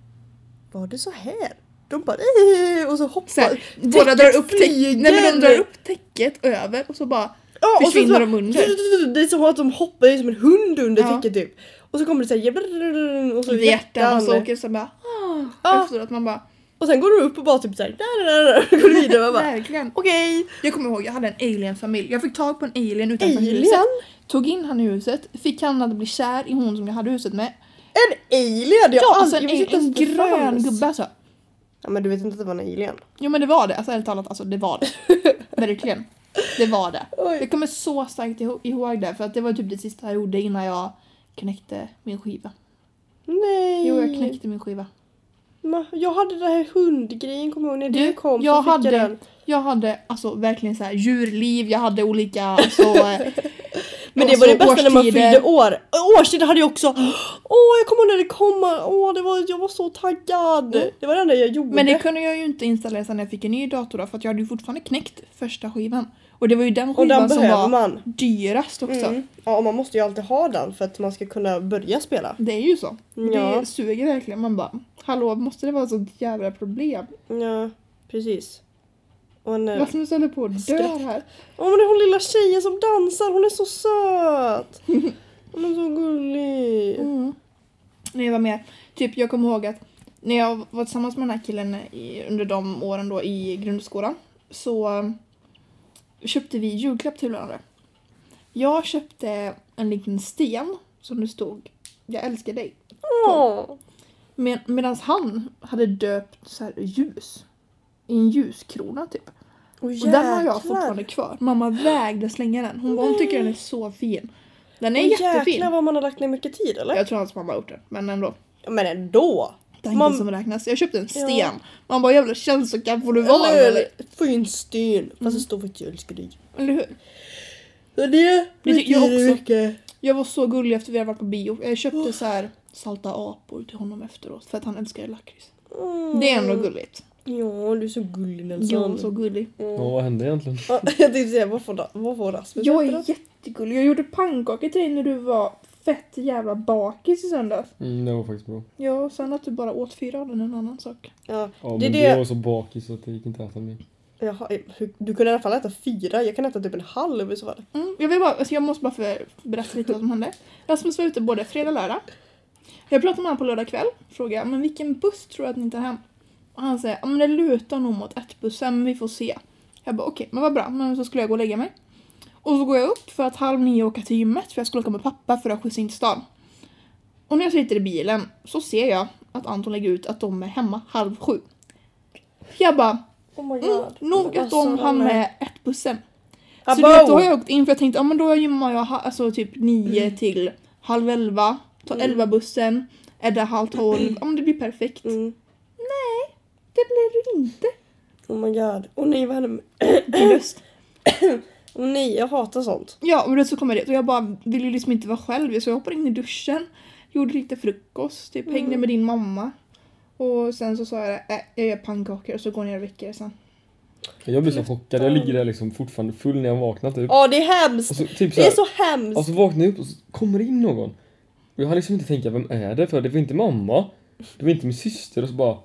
Var det så här? De bara och så Så hoppar. här, båda drar upp, nej, men de drar upp täcket över och så bara Ja, och så försvinner så- de under. Det är som att de hoppar det är som en hund under Ja. täcket typ. Och så kommer det så här och så hjärtan och så åker det så bara ah, Ja. efteråt man bara Och sen går du upp och bara typ såhär går du vidare och bara verkligen. okej. Jag kommer ihåg jag hade en alien-familj. Jag fick tag på en alien utanför huset. Alien? Tog in han i huset, fick han att bli kär i hon som jag hade huset med. En alien? Jag Ja, alltså en, en, en att grön gubbe alltså. Ja men du vet inte att det var en alien? Jo men det var det, alltså ärligt talat, alltså det var det. Verkligen. Det var det. Oj. Jag kommer så starkt ihåg det för att det var typ det sista jag gjorde innan jag knäckte min skiva. Nej! Jo, jag knäckte min skiva. Ma, jag hade den här hundgrejen, kommer du ihåg? När Du, du kom jag så fick hade- jag den. Jag hade alltså verkligen så här djurliv, jag hade olika alltså, eh, Men det alltså, var det bästa när man årstider. fyllde år. Årstider hade jag också. Åh, jag kommer ihåg när det kom. Åh, det var, jag var så taggad. Det var det enda jag gjorde. Mm. Men det kunde jag ju inte installera sen när jag fick en ny dator då för att jag hade ju fortfarande knäckt första skivan. Och det var ju den skivan som var man. dyrast också. Mm. Ja, och man måste ju alltid ha den för att man ska kunna börja spela. Det är ju så. Ja. Det suger verkligen. Man bara, hallå måste det vara så jävla problem? Ja, precis. Och Vad som du håller på att dö här. Åh men det är hon lilla tjejen som dansar, hon är så söt! Hon är så gullig. Mm. När jag var med, typ jag kommer ihåg att när jag var tillsammans med den här killen i, under de åren då i grundskolan så um, köpte vi julklapp till varandra. Jag köpte en liten sten som det stod Jag älskar dig. Åh. Med, Medan han hade döpt så här ljus. I en ljuskrona typ. Och Och den har jag fortfarande kvar. Mamma vägde slänga den. Hon bara, hon tycker den är så fin. Den är Åh, jättefin. Jäklar vad man har lagt ner mycket tid eller? Jag tror hans mamma har gjort den, men ändå. Men ändå! Tanken Man- som räknas. Jag köpte en sten. Ja. Man bara jävla känslokall får du vara Eller, eller? fin sten. Fast det står att jag älskar dig. Eller hur? Så det Det tycker jag också. mycket. Jag var så gullig efter vi hade varit på bio. Jag köpte så här salta apor till honom efteråt för att han älskar lakrits. Mm. Det är ändå gulligt. Ja, du är så gullig Nelson. Jag är så gullig. Ja, vad hände egentligen? Ja, jag tänkte säga, vad får, vad får Rasmus Jag är då? jättegullig. Jag gjorde pannkakor till dig när du var fett jävla bakis i söndags. Mm, det var faktiskt bra. Ja, och sen att du bara åt fyra av den är en annan sak. Ja, Ja, det men det... jag var så bakis så att det gick inte att äta mer. Jaha, du kunde i alla fall äta fyra, jag kan äta typ en halv i så fall. Mm, jag, vill bara, alltså jag måste bara för, berätta lite vad som hände. Rasmus var ute både fredag och lördag. Jag pratade med honom på lördag kväll. Frågade men vilken buss tror du att ni tar hem? Och han säger ja men det lutar nog mot ett bussen vi får se. Jag bara okej, men vad bra. Men så skulle jag gå och lägga mig. Och så går jag upp för att halv nio åka till gymmet för jag skulle åka med pappa för att skjutsa in till stan. Och när jag sitter i bilen så ser jag att Anton lägger ut att de är hemma halv sju. Jag bara, Oh mm, nog att de hann med ett bussen. Så du vet, då har jag åkt in för jag tänkte, ja men då gymmar jag alltså typ nio till halv elva, tar Mm. elva bussen, är där halv tolv, ja men det blir perfekt. Mm. Det blir det inte. Oh my god. Åh nej vad hände röst. Åh nej, jag hatar sånt. Ja, men då så kommer det och jag bara vill ju liksom inte vara själv så jag hoppade in i duschen, gjorde lite frukost, typ Mm. hängde med din mamma. Och sen så sa jag, äh, jag gör pannkakor och så går jag ner och väcker sen. Jag blir så chockad. Jag ligger där liksom fortfarande full när jag vaknar typ. Ja det är hemskt. Så, typ så Det är så hemskt. Och så vaknar jag upp och så kommer det in någon. Och jag har liksom inte tänkt, vem är det? För det var inte mamma. Det var inte min syster och så bara...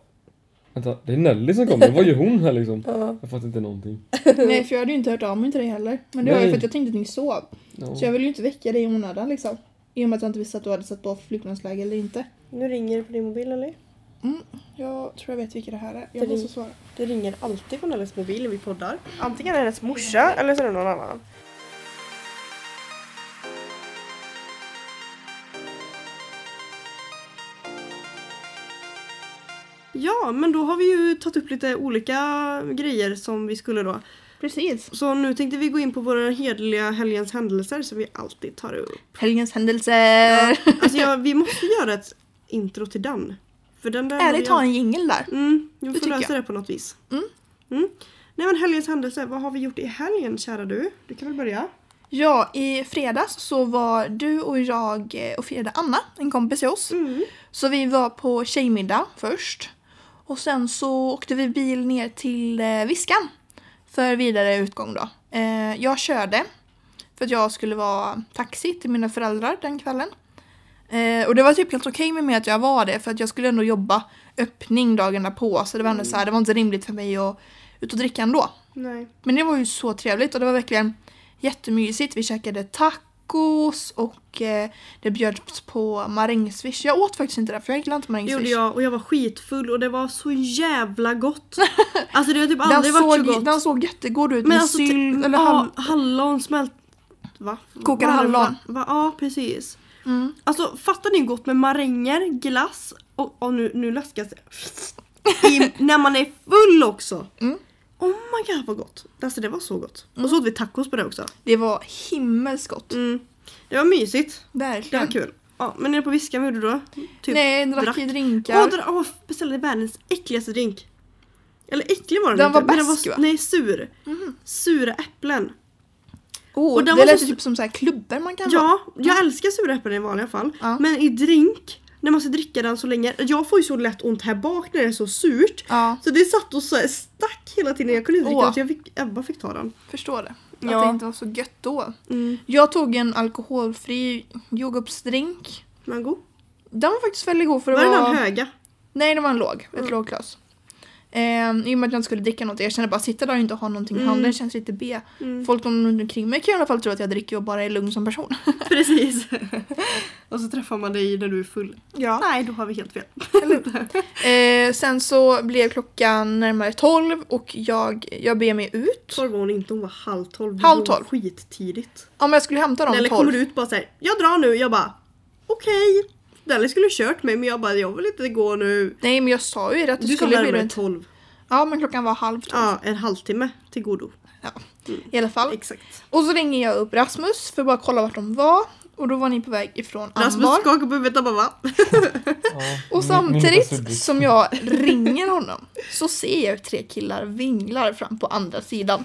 Vänta, det är Nelly som kommer. Vad gör hon här liksom? Ja. Jag fattar inte någonting. Nej, för jag hade ju inte hört av mig till dig heller. Men det var ju Nej. för att jag tänkte att ni sov. Ja. Så jag ville ju inte väcka dig i onödan liksom. I och med att jag inte visste att du hade satt på flygplansläge eller inte. Nu ringer det på din mobil eller? Jag tror jag vet vilka det här är. Det Jag är måste svara. Det ringer alltid på Nelles mobil när vi poddar. Antingen är det hennes morsa eller så är det någon annan. Ja, men då har vi ju tagit upp lite olika grejer som vi skulle då. Precis. Så nu tänkte vi gå in på våra hederliga helgens händelser som vi alltid tar upp. Helgens händelser. Alltså jag, vi måste göra ett intro till den. För den där Ärligt ta en jingel där. Mm, Det får lösa jag. det på något vis. Mm. Mm. Nej men helgens händelse, vad har vi gjort i helgen kära du? Du kan väl börja? Ja, i fredags så var du och jag och firade Anna, en kompis till oss. Mm. Så vi var på tjejmiddag först. Och sen så åkte vi bil ner till eh, Viskan för vidare utgång då. Eh, jag körde för att jag skulle vara taxi till mina föräldrar den kvällen. Eh, och det var typ helt okej med mig att jag var det för att jag skulle ändå jobba öppning dagen därpå så det var ändå så här, det var inte rimligt för mig att ut och dricka ändå. Nej. Men det var ju så trevligt och det var verkligen jättemysigt. Vi käkade tacos och eh, det bjöds på marängsviss. Jag åt faktiskt inte det för jag gillar inte Det marängsviss. gjorde jag och jag var skitfull och det var så jävla gott. Alltså det har typ Den aldrig varit så gott. den såg jättegod ut Men med alltså, sylt t- eller hall... hallon smält... Va? Kokade det? hallon. Ja precis. Mm. Alltså fattar ni gott med maränger, glass och, och nu, nu läskas det. I, när man är full också. Mm. Oh my god vad gott. Alltså det var så gott. Och så åt vi tacos på det också. Det var himmelskt gott. Mm. Det var mysigt. Det Verkligen. var kul. Ja, men nere på Viskan, vad gjorde du då? Typ Nej, drack, drack. i Åh, drinkar. dra- åh, beställde världens äckligaste drink. Eller äcklig var den, Den inte, var men besk, va? Nej, sur. Sura äpplen. oh, och den det var lät så- typ som så här klubbor man kan. Ja, jag älskar sura äpplen i vanliga fall. Ja. Men i drink, när man ska dricka den så länge. Jag får ju så lätt ont här bak när det är så surt. Ja, Så det satt och så stack hela tiden. Jag kunde inte dricka Åh. den så jag fick, Ebba fick ta den. förstår det. Ja. Att det inte var så gött då. Mm. Jag tog en alkoholfri jordgubbsdrink. Men god. Den var faktiskt väldigt god för det Var det den höga? Nej, det var en låg. Ett Mm. Ehm, I och med att jag inte skulle dricka något. Jag kände bara sitta där och inte ha någonting i Mm. handen känns lite B. Mm. Folk runt omkring mig kan i alla fall tro att jag dricker och bara är lugn som person. Precis. och så träffar man dig när du är full. Ja. Nej, då har vi helt fel. Eh, sen så blev klockan närmare 12 och jag, jag ber mig ut. Tolv var hon inte, hon var halv tolv. Halv tolv. Skittidigt. Om jag skulle hämta dem Eller 12. kommer du ut bara såhär, jag drar nu. Jag bara, okej. Nelly skulle kört mig men jag bara, jag vill inte gå nu. Nej men jag sa ju det att Du sa skulle bli runt. tolv. Ja men klockan var halv 12. Ja, en halvtimme till godo. I alla fall. Exakt. Och så ringer jag upp Rasmus för att bara kolla vart de var. Och då var ni på väg ifrån Rasmus Ambar. skakar på huvudet och bara va? Ja, Och samtidigt som jag ringer honom så ser jag tre killar vinglar fram på andra sidan.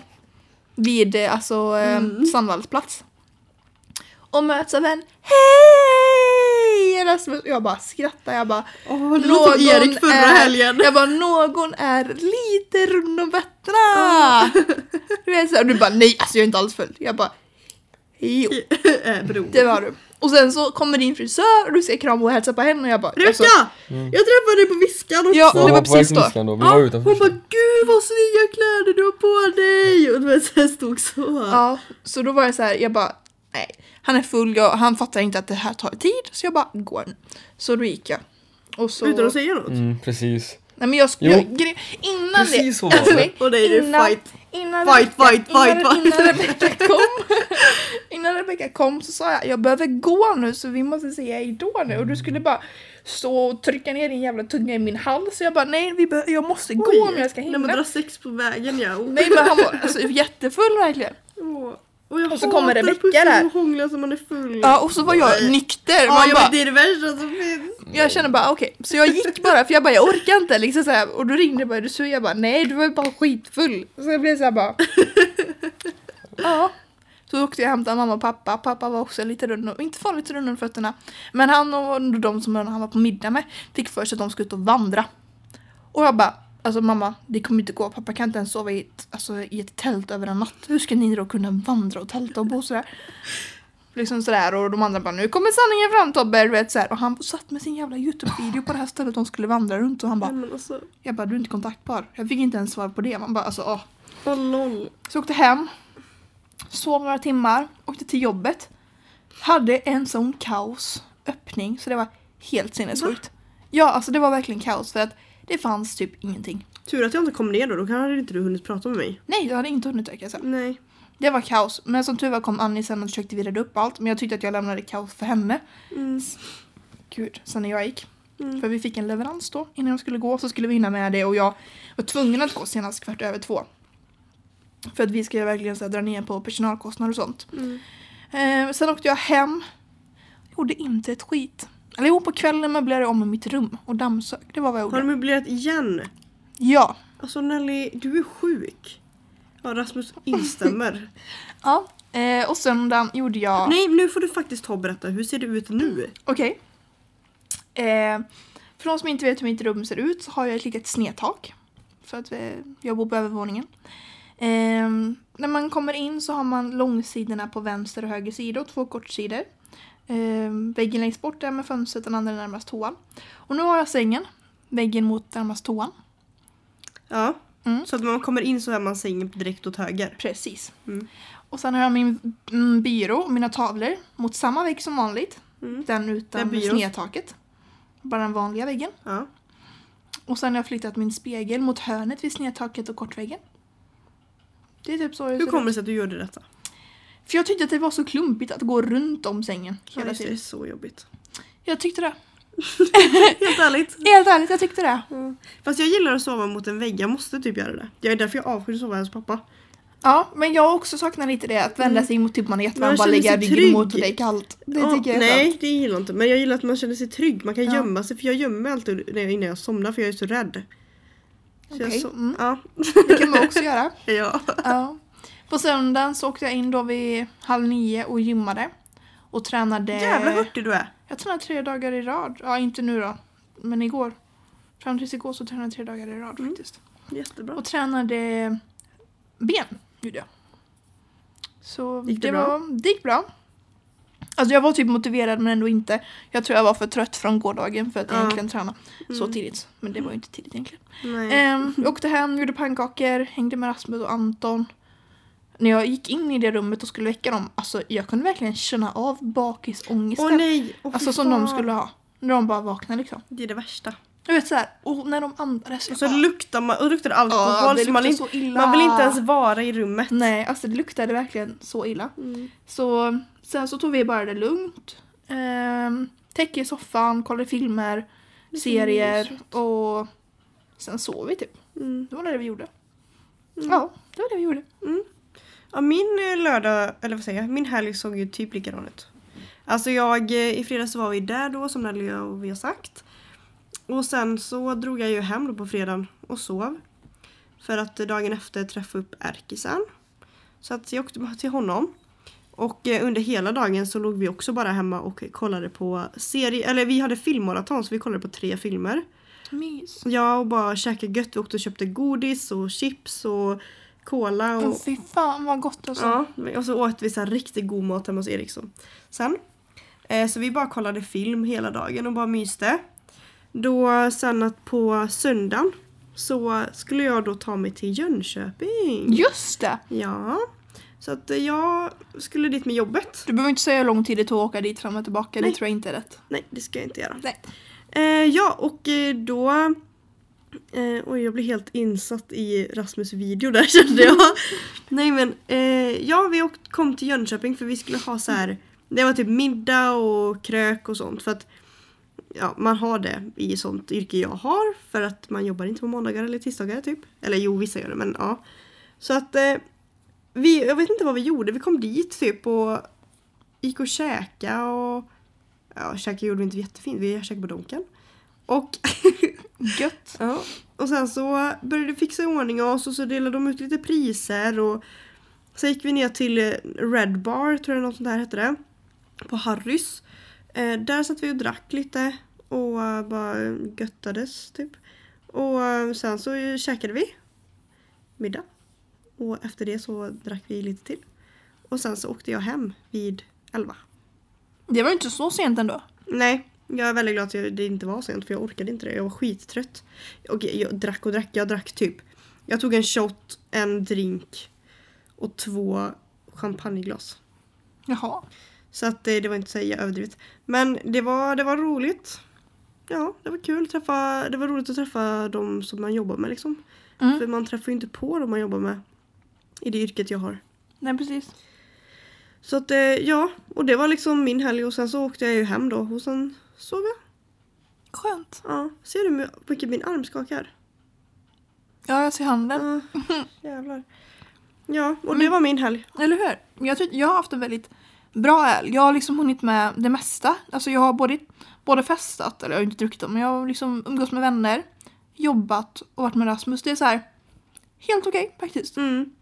Vid eh, alltså eh, Mm. Sandvalls plats. Och möts av en Hej! Rasmus! Och jag bara skrattar. Jag bara Åh, det som Erik förra är, helgen. Jag bara någon är lite rund om fötterna. Och du bara nej alltså jag är inte alls full. Jag bara jo bror. det var du. Och sen så kommer din frisör och du ska krama och hälsa på henne och jag bara Rebecka! alltså, Mm. Jag träffade dig på Viskan också. Ja, det var precis då. Viskan då. Vi Ja, var utanför. hon bara gud vad snygga kläder du har på dig! Och du vet så här stod så. Ja, så då var jag så här, jag bara nej, han är full, jag, han fattar inte att det här tar tid så jag bara går nu. Så då gick jag. Och så, Utan att säga något. Mm, precis. nej men jag, gre- innan Precis det, så var alltså, det. Och det är det innan- fight. Innan Fight, Rebecca, fight, fight, innan, fight. innan Rebecca kom Innan Rebecca kom så sa jag jag behöver gå nu så vi måste säga hejdå nu och du skulle bara stå och trycka ner din jävla tunga i min hals så jag bara nej vi jag måste gå om jag ska Nej men hinna. dra sex på vägen ja. Oh. Nej men han var alltså, jättefull verkligen. Åh. Och, jag Och så kommer pussel där. och hångla som man är full. Ja och så var jag nykter. Ja, Man jag bara, det är det värsta som finns. Jag kände bara okej, så jag gick bara för jag bara jag orkar inte liksom så här, och då ringde bara du så jag bara nej du var ju bara skitfull. Så jag blev så här bara Ja. Så åkte jag och hämtade mamma och pappa. Pappa var också lite rund, och- inte farligt rund om fötterna. Men han och de som han var på middag med fick för sig att de skulle ut och vandra. Och jag bara Alltså mamma, det kommer inte gå. Pappa kan inte ens sova i ett, alltså, i ett tält över en natt. Hur ska ni då kunna vandra och tälta och bo sådär? Liksom sådär och de andra bara nu kommer sanningen fram Tobbe, du vet sådär. Och han satt med sin jävla Youtube-video på det här stället de skulle vandra runt och han bara Nej, alltså, Jag bara du är inte kontaktbar. Jag fick inte ens svar på det. Man bara alltså åh. åh lol. Så jag åkte hem. Sov några timmar. Åkte till jobbet. Hade en sån kaos öppning så det var helt sinnessjukt. Ja alltså det var verkligen kaos för att det fanns typ ingenting. Tur att jag inte kom ner då, då hade inte du hunnit prata med mig. Nej jag hade inte hunnit öka sen. Nej. Det var kaos. Men som tur var kom Annie sen och försökte vi reda upp allt. Men jag tyckte att jag lämnade kaos för henne. Mm. Gud, sen när jag gick. Mm. För vi fick en leverans då innan jag skulle gå så skulle vi hinna med det och jag var tvungen att gå senast kvart över två. För att vi ska verkligen så här, dra ner på personalkostnader och sånt. Mm. Eh, sen åkte jag hem. Gjorde inte ett skit. Eller jo, på kvällen möblerade jag om i mitt rum och dammsög. Det var vad jag Har du gjorde. möblerat igen? Ja. Alltså Nelly, du är sjuk. Ja, Rasmus instämmer. ja. Eh, och söndagen gjorde jag... Nej, nu får du faktiskt ta och berätta. Hur ser det ut nu? Okej. Eh, för de som inte vet hur mitt rum ser ut så har jag ett litet snedtak. För att eh, jag bor på övervåningen. Eh, när man kommer in så har man långsidorna på vänster och höger sida och två kortsidor. Eh, väggen längst bort är med fönstret, den andra är närmast toan. Och nu har jag sängen, väggen mot närmast toan. Ja. Mm. Så att när man kommer in så är man sängen direkt åt höger. Precis. Mm. Och sen har jag min mm, byrå och mina tavlor mot samma vägg som vanligt. Mm. Den utan snedtaket. Bara den vanliga väggen. Ja. Och sen har jag flyttat min spegel mot hörnet vid snedtaket och kortväggen. Det är typ så Hur kommer det sig att du gjorde detta? För jag tyckte att det var så klumpigt att gå runt om sängen Ja, hela det är tiden. så jobbigt. Jag tyckte det. Helt ärligt. Helt ärligt, jag tyckte det. Fast jag gillar att sova mot en vägg. Jag måste typ göra det. Jag är därför jag avskyr att sova hos pappa. Ja, men jag också saknat lite det. Att vända sig mot typ man är jättevarm, Man bara sig ryggen mot och det är kallt. Det Ja, tycker jag är Nej, skönt. det gillar jag inte. Men jag gillar att man känner sig trygg. Man kan Ja. gömma sig. För jag gömmer mig alltid när jag, innan jag somnar för jag är så rädd. Okej, så, mm. ja. Det kan man också göra. ja. Ja. På söndagen så åkte jag in då vid halv nio och gymmade. Och tränade... Jävlar hurtig du är. Jag tränade tre dagar i rad. Ja, inte nu då. Men igår. Fram tills igår så tränade jag tre dagar i rad Mm. faktiskt. Jättebra. Och tränade ben, gjorde jag. Så Gick det bra? Var, det gick bra. Alltså jag var typ motiverad men ändå inte. Jag tror jag var för trött från gårdagen för att Ja. egentligen träna så Mm. tidigt. Men det var ju inte tidigt egentligen. Nej. Jag åkte hem, gjorde pannkakor, hängde med Rasmus och Anton. När jag gick in i det rummet och skulle väcka dem, alltså jag kunde verkligen känna av bakisångesten. Åh nej! Åh, alltså som de skulle ha. När de bara vaknade liksom. Det är det värsta. Jag vet såhär, och när de andades. Och så bara, luktar man, och luktar det alkohol "Åh, det så man, så illa. man vill inte ens vara i rummet. Nej, alltså det luktade verkligen så illa. Mm. Så sen så tog vi bara det lugnt. Ehm, täcke i soffan, kollade filmer, serier mysigt. och sen sov vi typ. Mm. Det var det vi gjorde. Mm. Ja, det var det vi gjorde. Ja, min eh, lördag, eller vad säger jag, min helg såg ju typ likadan ut. Alltså jag, eh, i fredags var vi där då som Nelly och vi har sagt. Och sen så drog jag ju hem då på fredagen och sov. För att dagen efter träffa upp Erkisen. Så att jag åkte bara till honom. Och eh, under hela dagen så låg vi också bara hemma och kollade på serie, eller vi hade filmmaraton så vi kollade på tre filmer. Mys. Ja och bara käkade gött, vi åkte och köpte godis och chips och cola och Åh fy fan vad gott alltså. Ja, och så åt vi så riktigt god mat hemma hos Eriksson. Sen, eh, så vi bara kollade film hela dagen och bara myste. Då sen att på söndagen så skulle jag då ta mig till Jönköping. Just det! Ja. Så att jag skulle dit med jobbet. Du behöver inte säga hur lång tid det tog att åka dit fram och tillbaka. Nej. Det tror jag inte är rätt. Nej, det ska jag inte göra. Nej. Eh, ja, och eh, då... Eh, oj, jag blev helt insatt i Rasmus video där kände jag. Nej men, eh, ja vi åkt, kom till Jönköping för vi skulle ha så här. Det var typ middag och krök och sånt för att ja, man har det i sånt yrke jag har för att man jobbar inte på måndagar eller tisdagar typ. Eller jo, vissa gör det men ja. Så att eh, vi, jag vet inte vad vi gjorde, vi kom dit typ och gick och käka och ja, käka gjorde vi inte jättefint, vi käkade på Donken. Och Gött. Ja, och sen så började vi fixa i ordning oss och så delade de ut lite priser och sen gick vi ner till eh, Red Bar, tror jag något sånt där hette det. På Harrys. Eh, där satt vi och drack lite och bara göttades typ. Och sen så käkade vi middag. Och efter det så drack vi lite till. Och sen så åkte jag hem vid 11. Det var inte så sent ändå. Nej, jag är väldigt glad att det inte var sent för jag orkade inte det. Jag var skittrött. Och jag drack och drack. Jag drack typ. Jag tog en shot, en drink och två champagneglas. Jaha. Så att det, det var inte så överdrivet. Men det var, det var roligt. Ja, det var kul. Träffa, det var roligt att träffa de som man jobbar med liksom. Mm. För man träffar ju inte på dem man jobbar med i det yrket jag har. Nej precis. Så att eh, ja, och det var liksom min helg och sen så åkte jag ju hem då och sen sov jag. Skönt. Ja, ser du hur mycket min arm skakar? Ja, jag ser handen. Ja, jävlar. Ja, och det var min helg. Eller hur? Jag, tycker, jag har haft en väldigt bra helg. Jag har liksom hunnit med det mesta. Alltså jag har både, både festat, eller jag har inte druckit dem, men jag har liksom umgås med vänner, jobbat och varit med Rasmus. Det är så här helt okej faktiskt. Mm.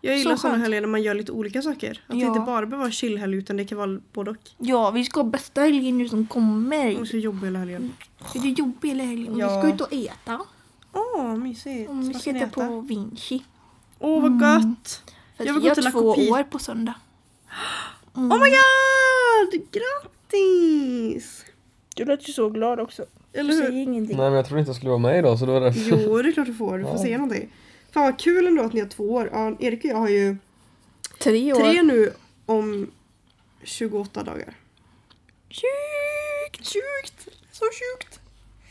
Jag gillar Så sådana helger när man gör lite olika saker. Att det Ja. inte bara behöver vara chillhelg utan det kan vara både och. Ja, vi ska ha bästa helgen nu som kommer. Och så jobbig hela helgen. Det är jobbigt hela helgen. Ja. Vi ska ut och äta. Åh, mysigt. Mm, vi ska äta på Vinci. Åh, vad gott! För Jag vill vi gå till har La två år på söndag. Mm. Oh my god! Grattis! Du låter ju så glad också. Eller hur? ingenting. Nej men jag trodde inte jag skulle vara med idag så det var därför. Jo, det är klart du får. Du får Ja. säga någonting. Fan vad kul ändå att ni har två år. Ja, Erik och jag har ju Tre år. tre nu om 28 dagar. Sjukt, sjukt. Så sjukt.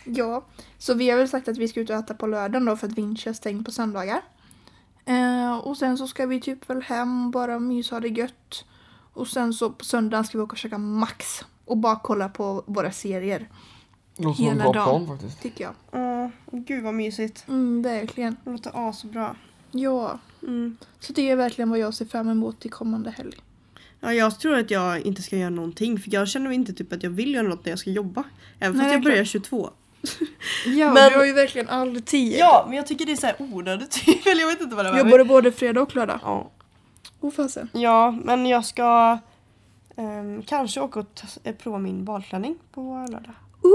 Ja, så vi har väl sagt att vi ska ut och äta på lördagen då för att Vinci är stängd på söndagar. Eh, och sen så ska vi typ väl hem, bara mysa ha det gött. Och sen så på söndagen ska vi åka och käka Max. Och bara kolla på våra serier, låter Hela bra dagen. plan faktiskt. tycker jag. Ja, gud vad mysigt. Mm, verkligen. Det låter asbra. Ja, Mm. så det är verkligen vad jag ser fram emot till kommande helg. Ja, jag tror att jag inte ska göra någonting för jag känner inte typ att jag vill göra något när jag ska jobba. Även Nej, fast jag börjar klart. 22. Ja, Men- du har ju verkligen all tid. Ja, men jag tycker det är så här onödigt typ. Jag vet inte vad det var. Jobbar du både fredag och lördag? Ja. Oh fasen. ja, men jag ska ehm, kanske åka och prova min badklänning på lördag. Ooh,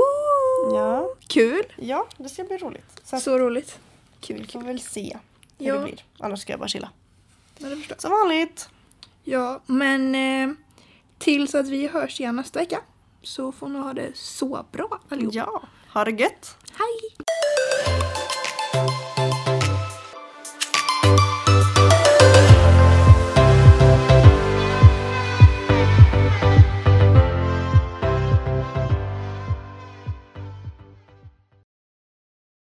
Ja, Kul! ja det ska bli roligt. Så, Så roligt. vi Kul, får kul. väl se hur Ja. det blir. Annars ska jag bara chilla. Ja, det förstår. Som vanligt. Ja, men eh, tills att vi hörs igen nästa vecka så får ni ha det så bra allihop. Ja, ha det gött. Hej!